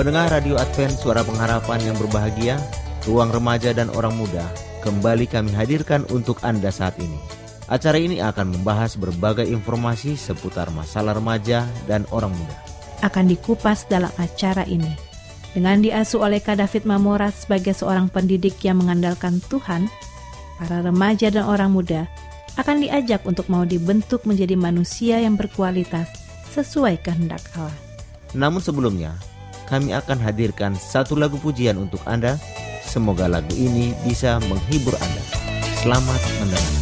Pendengar Radio Advent Suara Pengharapan yang berbahagia, ruang remaja dan orang muda, kembali kami hadirkan untuk Anda saat ini. Acara ini akan membahas berbagai informasi seputar masalah remaja dan orang muda. Akan dikupas dalam acara ini. Dengan diasuh oleh Kak David Mamora sebagai seorang pendidik yang mengandalkan Tuhan, para remaja dan orang muda akan diajak untuk mau dibentuk menjadi manusia yang berkualitas sesuai kehendak Allah. Namun sebelumnya, kami akan hadirkan satu lagu pujian untuk Anda. Semoga lagu ini bisa menghibur Anda. Selamat mendengar.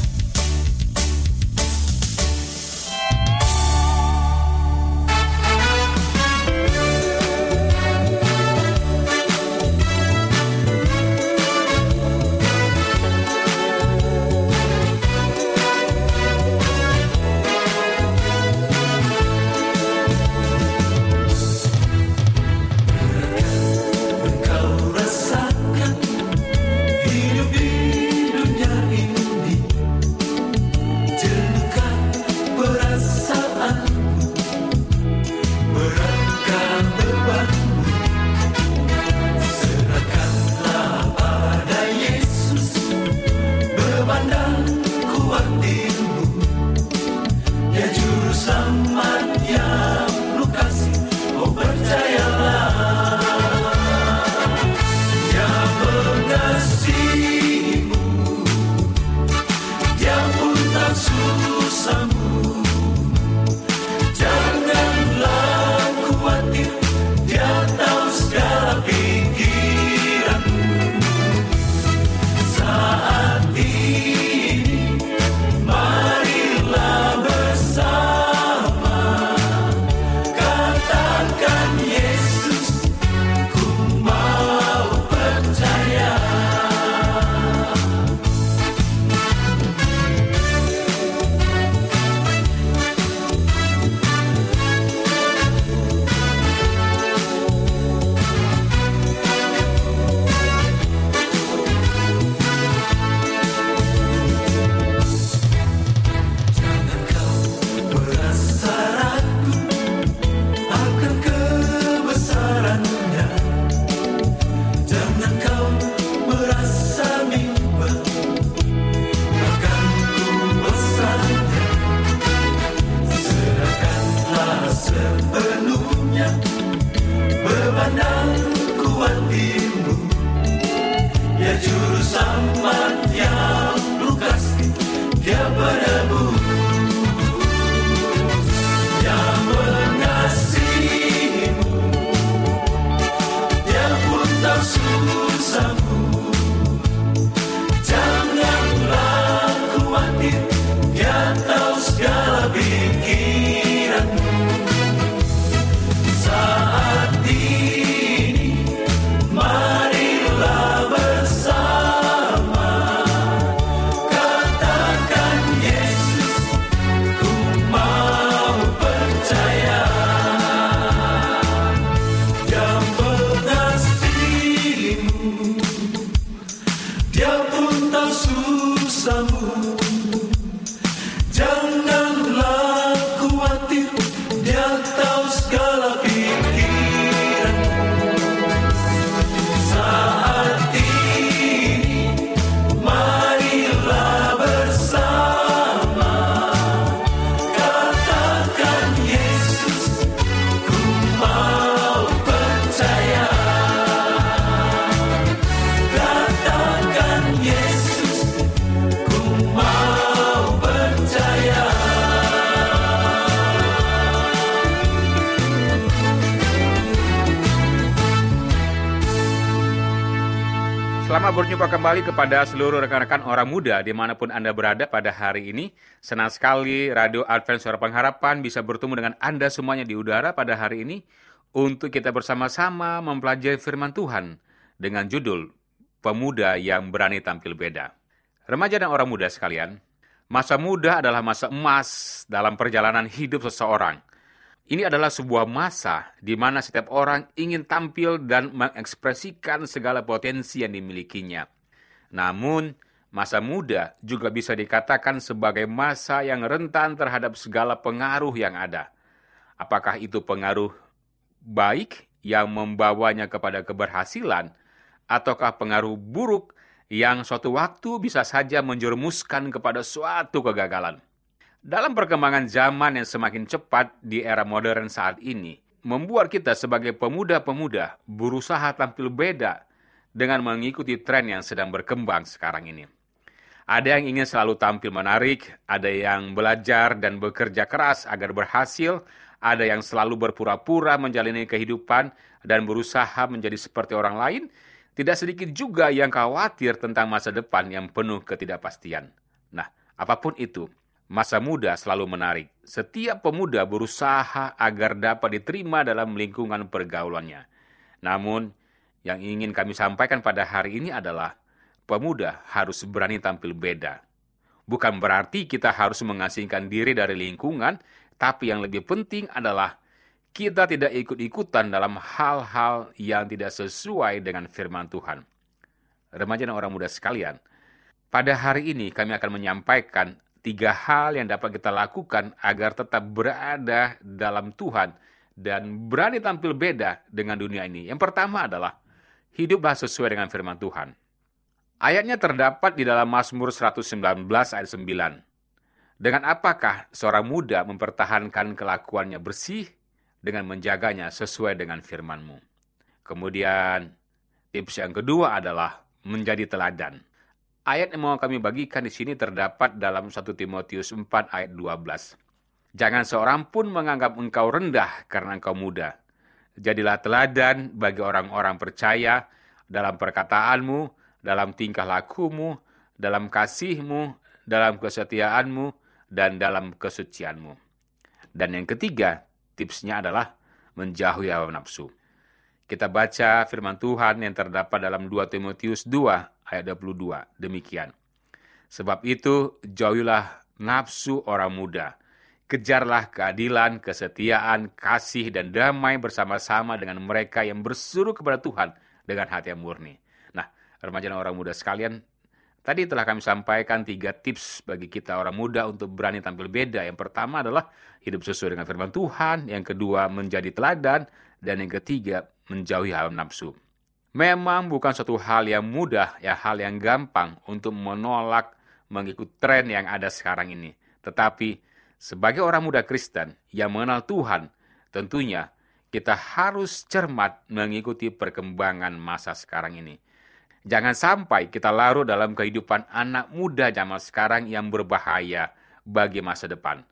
Kembali kepada seluruh rekan-rekan orang muda di mana pun Anda berada pada hari ini. Senang sekali Radio Advent Suara Pengharapan bisa bertemu dengan Anda semuanya di udara pada hari ini untuk kita bersama-sama mempelajari firman Tuhan dengan judul Pemuda yang Berani Tampil Beda. Remaja dan orang muda sekalian, masa muda adalah masa emas dalam perjalanan hidup seseorang. Ini adalah sebuah masa di mana setiap orang ingin tampil dan mengekspresikan segala potensi yang dimilikinya. Namun, masa muda juga bisa dikatakan sebagai masa yang rentan terhadap segala pengaruh yang ada. Apakah itu pengaruh baik yang membawanya kepada keberhasilan, ataukah pengaruh buruk yang suatu waktu bisa saja menjerumuskan kepada suatu kegagalan? Dalam perkembangan zaman yang semakin cepat di era modern saat ini, membuat kita sebagai pemuda-pemuda berusaha tampil beda dengan mengikuti tren yang sedang berkembang sekarang ini. Ada yang ingin selalu tampil menarik, ada yang belajar dan bekerja keras agar berhasil, ada yang selalu berpura-pura menjalani kehidupan dan berusaha menjadi seperti orang lain, tidak sedikit juga yang khawatir tentang masa depan yang penuh ketidakpastian. Nah, apa pun itu, Masa muda selalu menarik. Setiap pemuda berusaha agar dapat diterima dalam lingkungan pergaulannya. Namun, yang ingin kami sampaikan pada hari ini adalah pemuda harus berani tampil beda. Bukan berarti kita harus mengasingkan diri dari lingkungan, tapi yang lebih penting adalah kita tidak ikut-ikutan dalam hal-hal yang tidak sesuai dengan firman Tuhan. Remaja dan orang muda sekalian, pada hari ini kami akan menyampaikan tiga hal yang dapat kita lakukan agar tetap berada dalam Tuhan dan berani tampil beda dengan dunia ini. Yang pertama adalah hiduplah sesuai dengan firman Tuhan. Ayatnya terdapat di dalam Mazmur 119 ayat 9. Dengan apakah seorang muda mempertahankan kelakuannya bersih dengan menjaganya sesuai dengan firman-Mu? Kemudian tips yang kedua adalah menjadi teladan. Ayat yang mau kami bagikan di sini terdapat dalam 1 Timotius 4 ayat 12. Jangan seorang pun menganggap engkau rendah karena engkau muda. Jadilah teladan bagi orang-orang percaya dalam perkataanmu, dalam tingkah lakumu, dalam kasihmu, dalam kesetiaanmu, dan dalam kesucianmu. Dan yang ketiga, tipsnya adalah menjauhi hawa nafsu. Kita baca firman Tuhan yang terdapat dalam 2 Timotius 2 ayat 22. Demikian. Sebab itu, jauhilah nafsu orang muda. Kejarlah keadilan, kesetiaan, kasih, dan damai bersama-sama dengan mereka yang bersuruh kepada Tuhan dengan hati yang murni. Nah, remaja dan orang muda sekalian, tadi telah kami sampaikan tiga tips bagi kita orang muda untuk berani tampil beda. Yang pertama adalah hidup sesuai dengan firman Tuhan, yang kedua menjadi teladan, dan yang ketiga menjauhi hawa nafsu. Memang bukan suatu hal yang mudah, ya hal yang gampang untuk menolak mengikut tren yang ada sekarang ini. Tetapi sebagai orang muda Kristen yang mengenal Tuhan, tentunya kita harus cermat mengikuti perkembangan masa sekarang ini. Jangan sampai kita larut dalam kehidupan anak muda zaman sekarang yang berbahaya bagi masa depan.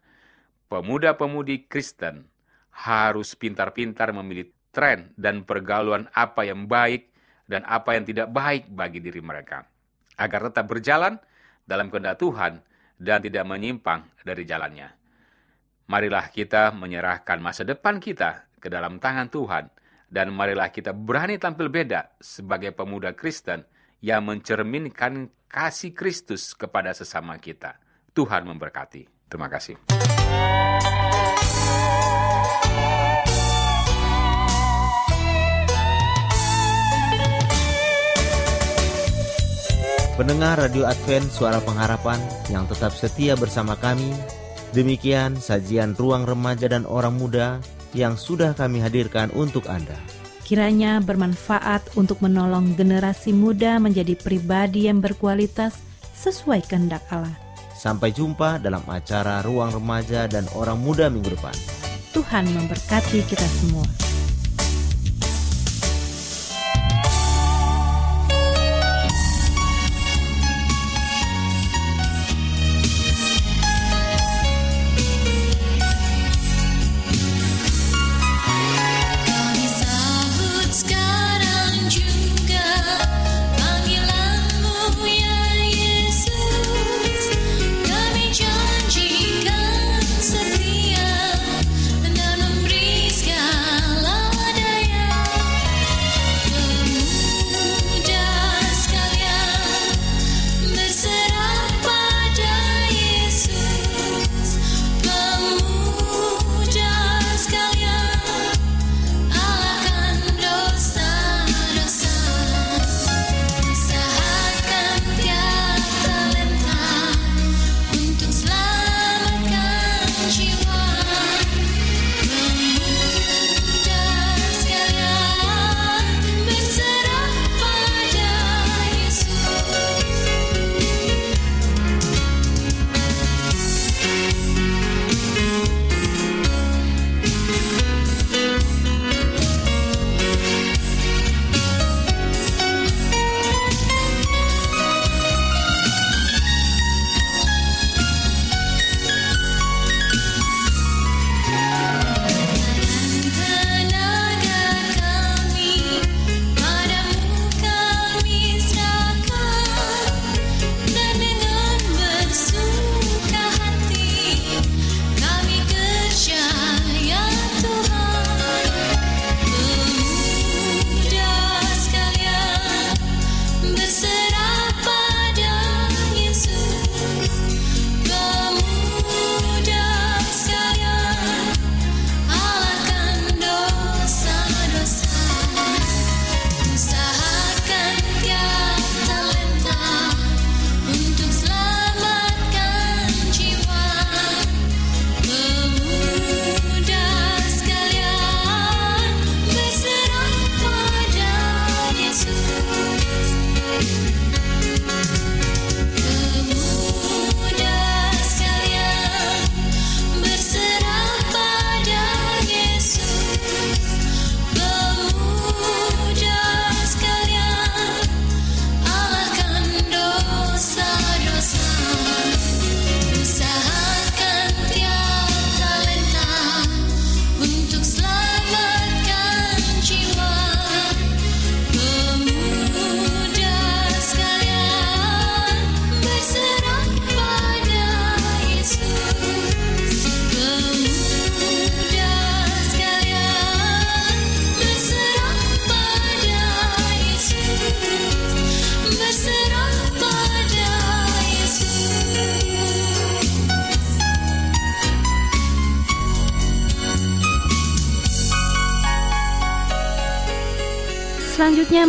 Pemuda-pemudi Kristen harus pintar-pintar memilih tren dan pergaulan apa yang baik dan apa yang tidak baik bagi diri mereka, agar tetap berjalan dalam kehendak Tuhan dan tidak menyimpang dari jalannya. Marilah kita menyerahkan masa depan kita ke dalam tangan Tuhan, dan marilah kita berani tampil beda sebagai pemuda Kristen yang mencerminkan kasih Kristus kepada sesama kita. Tuhan memberkati. Terima kasih. Pendengar Radio Advent Suara Pengharapan yang tetap setia bersama kami, demikian sajian ruang remaja dan orang muda yang sudah kami hadirkan untuk Anda. Kiranya bermanfaat untuk menolong generasi muda menjadi pribadi yang berkualitas sesuai kehendak Allah. Sampai jumpa dalam acara Ruang Remaja dan Orang Muda minggu depan. Tuhan memberkati kita semua.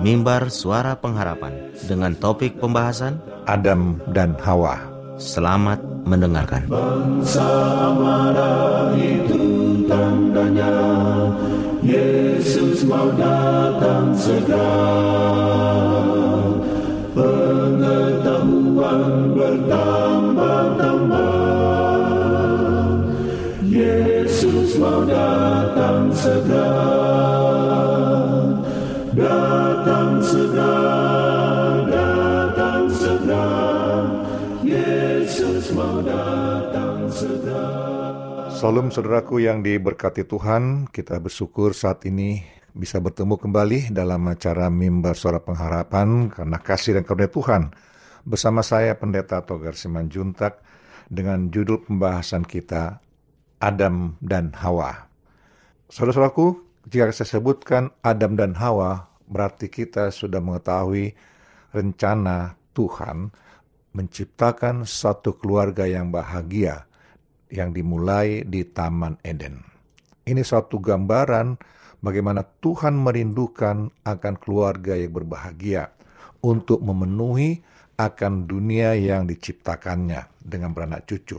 mimbar suara pengharapan dengan topik pembahasan Adam dan Hawa. Selamat mendengarkan. Bangsa marah itu tandanya Yesus mau datang segera Pengetahuan bertambah-tambah Yesus mau datang segera Datang Salam saudaraku yang diberkati Tuhan, kita bersyukur saat ini bisa bertemu kembali dalam acara Mimbar Suara Pengharapan karena kasih dan karunia Tuhan. Bersama saya Pendeta Togar Simanjuntak dengan judul pembahasan kita Adam dan Hawa. Saudara-saudaraku, jika saya sebutkan Adam dan Hawa, berarti kita sudah mengetahui rencana Tuhan menciptakan satu keluarga yang bahagia yang dimulai di Taman Eden. Ini suatu gambaran bagaimana Tuhan merindukan akan keluarga yang berbahagia untuk memenuhi akan dunia yang diciptakannya dengan beranak cucu.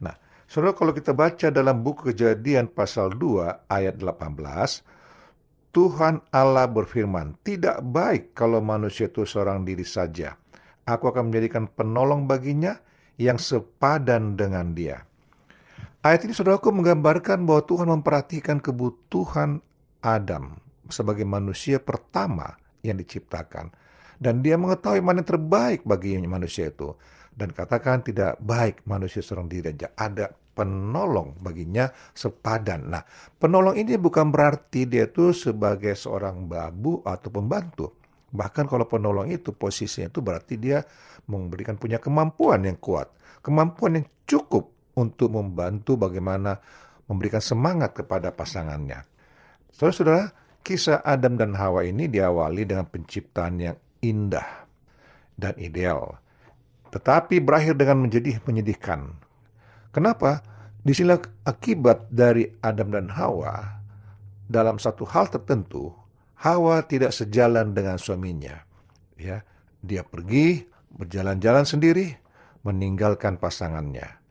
Nah, saudara kalau kita baca dalam buku kejadian pasal 2 ayat 18, Tuhan Allah berfirman, tidak baik kalau manusia itu seorang diri saja. Aku akan menjadikan penolong baginya yang sepadan dengan dia. Ayat ini saudaraku menggambarkan bahwa Tuhan memperhatikan kebutuhan Adam sebagai manusia pertama yang diciptakan. Dan dia mengetahui mana yang terbaik bagi manusia itu. Dan katakan tidak baik manusia seorang diri saja. Ada penolong baginya sepadan. Nah, penolong ini bukan berarti dia itu sebagai seorang babu atau pembantu. Bahkan kalau penolong itu posisinya itu berarti dia memberikan punya kemampuan yang kuat. Kemampuan yang cukup untuk membantu bagaimana memberikan semangat kepada pasangannya. Saudara-saudara, kisah Adam dan Hawa ini diawali dengan penciptaan yang indah dan ideal. Tetapi berakhir dengan menjadi menyedihkan. Kenapa? Di sinilah akibat dari Adam dan Hawa dalam satu hal tertentu, Hawa tidak sejalan dengan suaminya. Ya, dia pergi berjalan-jalan sendiri, meninggalkan pasangannya.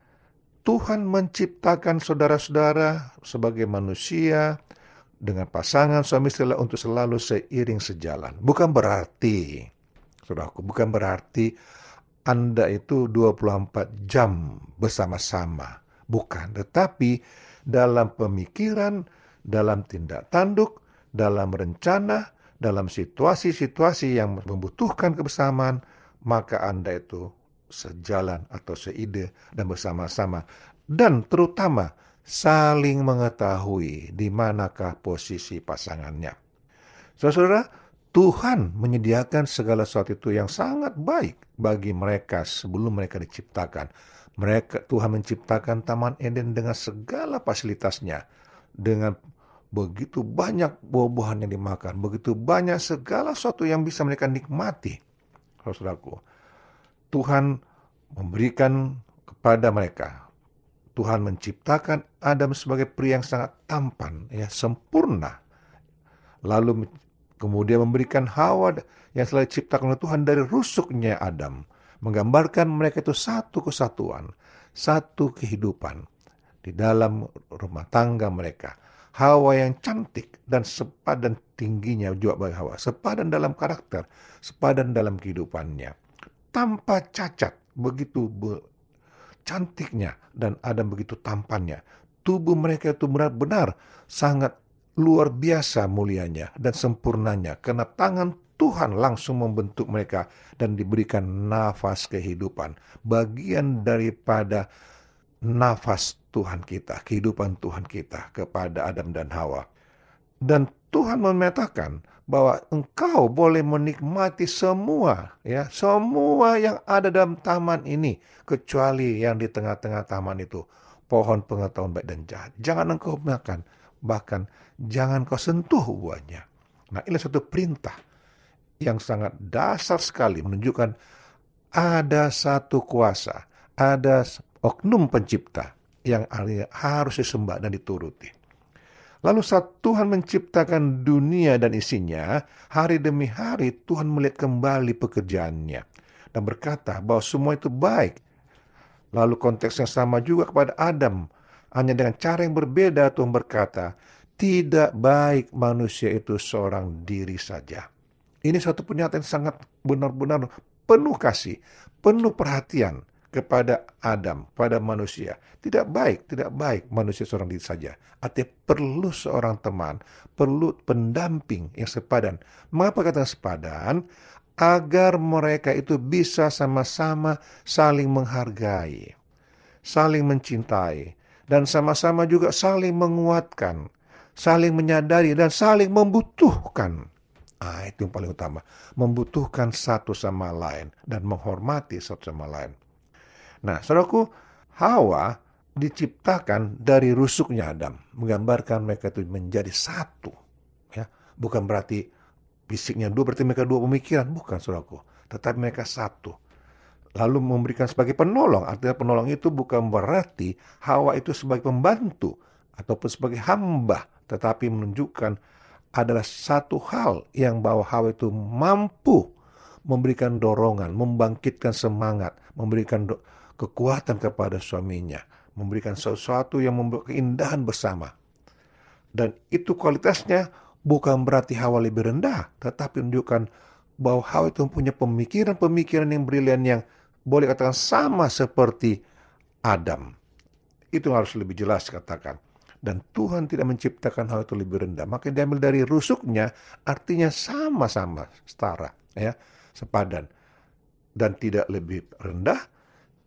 Tuhan menciptakan saudara-saudara sebagai manusia dengan pasangan suami istri untuk selalu seiring sejalan. Bukan berarti, saudaraku, bukan berarti Anda itu 24 jam bersama-sama. Bukan, tetapi dalam pemikiran, dalam tindak tanduk, dalam rencana, dalam situasi-situasi yang membutuhkan kebersamaan, maka Anda itu sejalan atau seide dan bersama-sama dan terutama saling mengetahui di manakah posisi pasangannya. Saudara, Tuhan menyediakan segala sesuatu itu yang sangat baik bagi mereka sebelum mereka diciptakan. Mereka Tuhan menciptakan Taman Eden dengan segala fasilitasnya, dengan begitu banyak buah-buahan yang dimakan, begitu banyak segala sesuatu yang bisa mereka nikmati. Saudaraku, Tuhan memberikan kepada mereka. Tuhan menciptakan Adam sebagai pria yang sangat tampan, ya sempurna. Lalu kemudian memberikan Hawa yang selalu diciptakan oleh Tuhan dari rusuknya Adam, menggambarkan mereka itu satu kesatuan, satu kehidupan di dalam rumah tangga mereka. Hawa yang cantik dan sepadan tingginya juga bagi Hawa, sepadan dalam karakter, sepadan dalam kehidupannya tanpa cacat, begitu be cantiknya dan Adam begitu tampannya. Tubuh mereka itu benar-benar sangat luar biasa mulianya dan sempurnanya karena tangan Tuhan langsung membentuk mereka dan diberikan nafas kehidupan, bagian daripada nafas Tuhan kita, kehidupan Tuhan kita kepada Adam dan Hawa. Dan Tuhan menyatakan bahwa engkau boleh menikmati semua ya, semua yang ada dalam taman ini kecuali yang di tengah-tengah taman itu pohon pengetahuan baik dan jahat. Jangan engkau makan, bahkan jangan kau sentuh buahnya. Nah, ini satu perintah yang sangat dasar sekali menunjukkan ada satu kuasa, ada oknum pencipta yang harus disembah dan dituruti. Lalu saat Tuhan menciptakan dunia dan isinya, hari demi hari Tuhan melihat kembali pekerjaannya dan berkata bahwa semua itu baik. Lalu konteksnya sama juga kepada Adam. Hanya dengan cara yang berbeda Tuhan berkata, tidak baik manusia itu seorang diri saja. Ini satu pernyataan sangat benar-benar penuh kasih, penuh perhatian kepada Adam, pada manusia. Tidak baik, tidak baik manusia seorang diri saja. Artinya perlu seorang teman, perlu pendamping yang sepadan. Mengapa kata sepadan? Agar mereka itu bisa sama-sama saling menghargai, saling mencintai, dan sama-sama juga saling menguatkan, saling menyadari, dan saling membutuhkan. Ah, itu yang paling utama. Membutuhkan satu sama lain dan menghormati satu sama lain. Nah, saudaraku, Hawa diciptakan dari rusuknya Adam, menggambarkan mereka itu menjadi satu. Ya, bukan berarti fisiknya dua, berarti mereka dua pemikiran, bukan saudaraku. Tetapi mereka satu. Lalu memberikan sebagai penolong, artinya penolong itu bukan berarti Hawa itu sebagai pembantu ataupun sebagai hamba, tetapi menunjukkan adalah satu hal yang bahwa Hawa itu mampu memberikan dorongan, membangkitkan semangat, memberikan do kekuatan kepada suaminya, memberikan sesuatu yang membuat keindahan bersama. Dan itu kualitasnya bukan berarti Hawa lebih rendah, tetapi menunjukkan bahwa Hawa itu punya pemikiran-pemikiran yang brilian yang boleh katakan sama seperti Adam. Itu harus lebih jelas katakan. Dan Tuhan tidak menciptakan hal itu lebih rendah. Maka diambil dari rusuknya artinya sama-sama setara, ya, sepadan. Dan tidak lebih rendah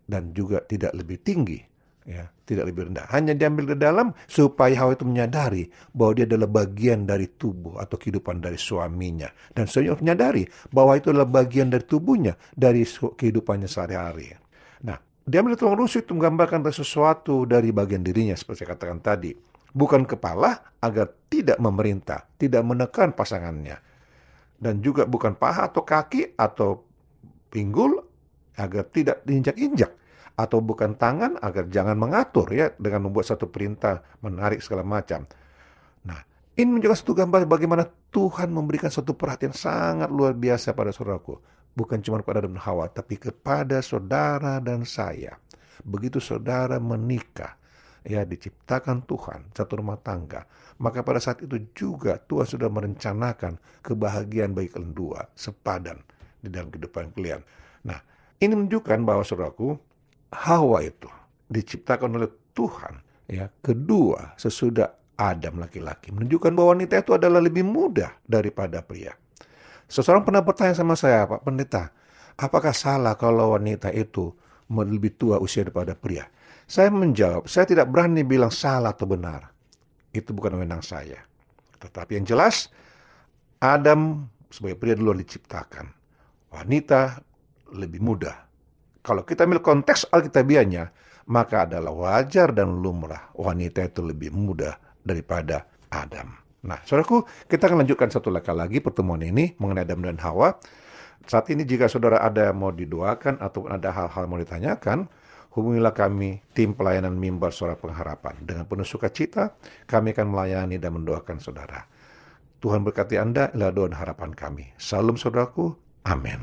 dan juga tidak lebih tinggi ya tidak lebih rendah. Hanya diambil ke dalam supaya Hawa itu menyadari bahwa dia adalah bagian dari tubuh atau kehidupan dari suaminya. Dan suaminya menyadari bahwa itu adalah bagian dari tubuhnya dari kehidupannya sehari-hari. Nah diambil tulang rusuk itu menggambarkan sesuatu dari bagian dirinya seperti saya katakan tadi. Bukan kepala agar tidak memerintah tidak menekan pasangannya. Dan juga bukan paha atau kaki atau pinggul agar tidak diinjak-injak atau bukan tangan agar jangan mengatur ya dengan membuat satu perintah menarik segala macam. Nah, ini menjadi satu gambar bagaimana Tuhan memberikan satu perhatian sangat luar biasa pada saudaraku. Bukan cuma kepada Adam dan Hawa, tapi kepada saudara dan saya. Begitu saudara menikah, ya diciptakan Tuhan, satu rumah tangga. Maka pada saat itu juga Tuhan sudah merencanakan kebahagiaan bagi kalian dua, sepadan di dalam kehidupan kalian. Nah, ini menunjukkan bahwa saudaraku, Hawa itu diciptakan oleh Tuhan. Ya, kedua sesudah Adam laki-laki menunjukkan bahwa wanita itu adalah lebih muda daripada pria. Seseorang pernah bertanya sama saya, Pak Pendeta, apakah salah kalau wanita itu lebih tua usia daripada pria? Saya menjawab, saya tidak berani bilang salah atau benar. Itu bukan wewenang saya. Tetapi yang jelas, Adam sebagai pria dulu diciptakan. Wanita lebih muda. Kalau kita ambil konteks Alkitabianya, maka adalah wajar dan lumrah wanita itu lebih muda daripada Adam. Nah, saudaraku, kita akan lanjutkan satu laka lagi pertemuan ini mengenai Adam dan Hawa. Saat ini jika saudara ada mau didoakan atau ada hal-hal mau ditanyakan, hubungilah kami tim pelayanan mimbar suara pengharapan. Dengan penuh sukacita, kami akan melayani dan mendoakan saudara. Tuhan berkati Anda, adalah doa harapan kami. Salam saudaraku, amin.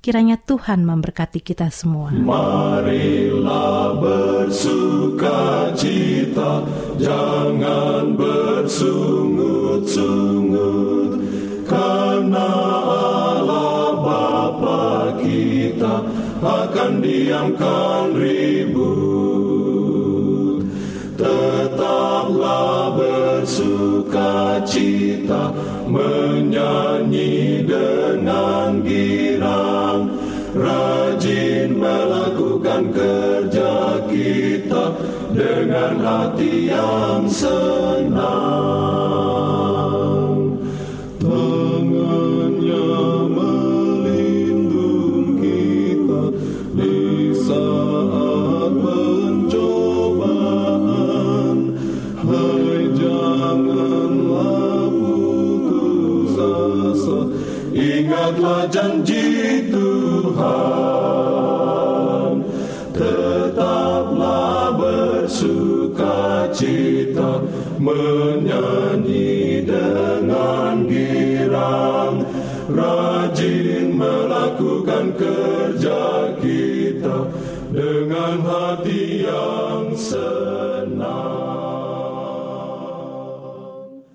Kiranya Tuhan memberkati kita semua. Marilah bersuka cita, jangan bersungut-sungut, karena Allah Bapa kita akan diamkan ribut. Tetaplah bersuka cita, menyanyi dengan girang, rajin melakukan kerja kita dengan hati yang senang. Tetaplah bersuka cita menyanyi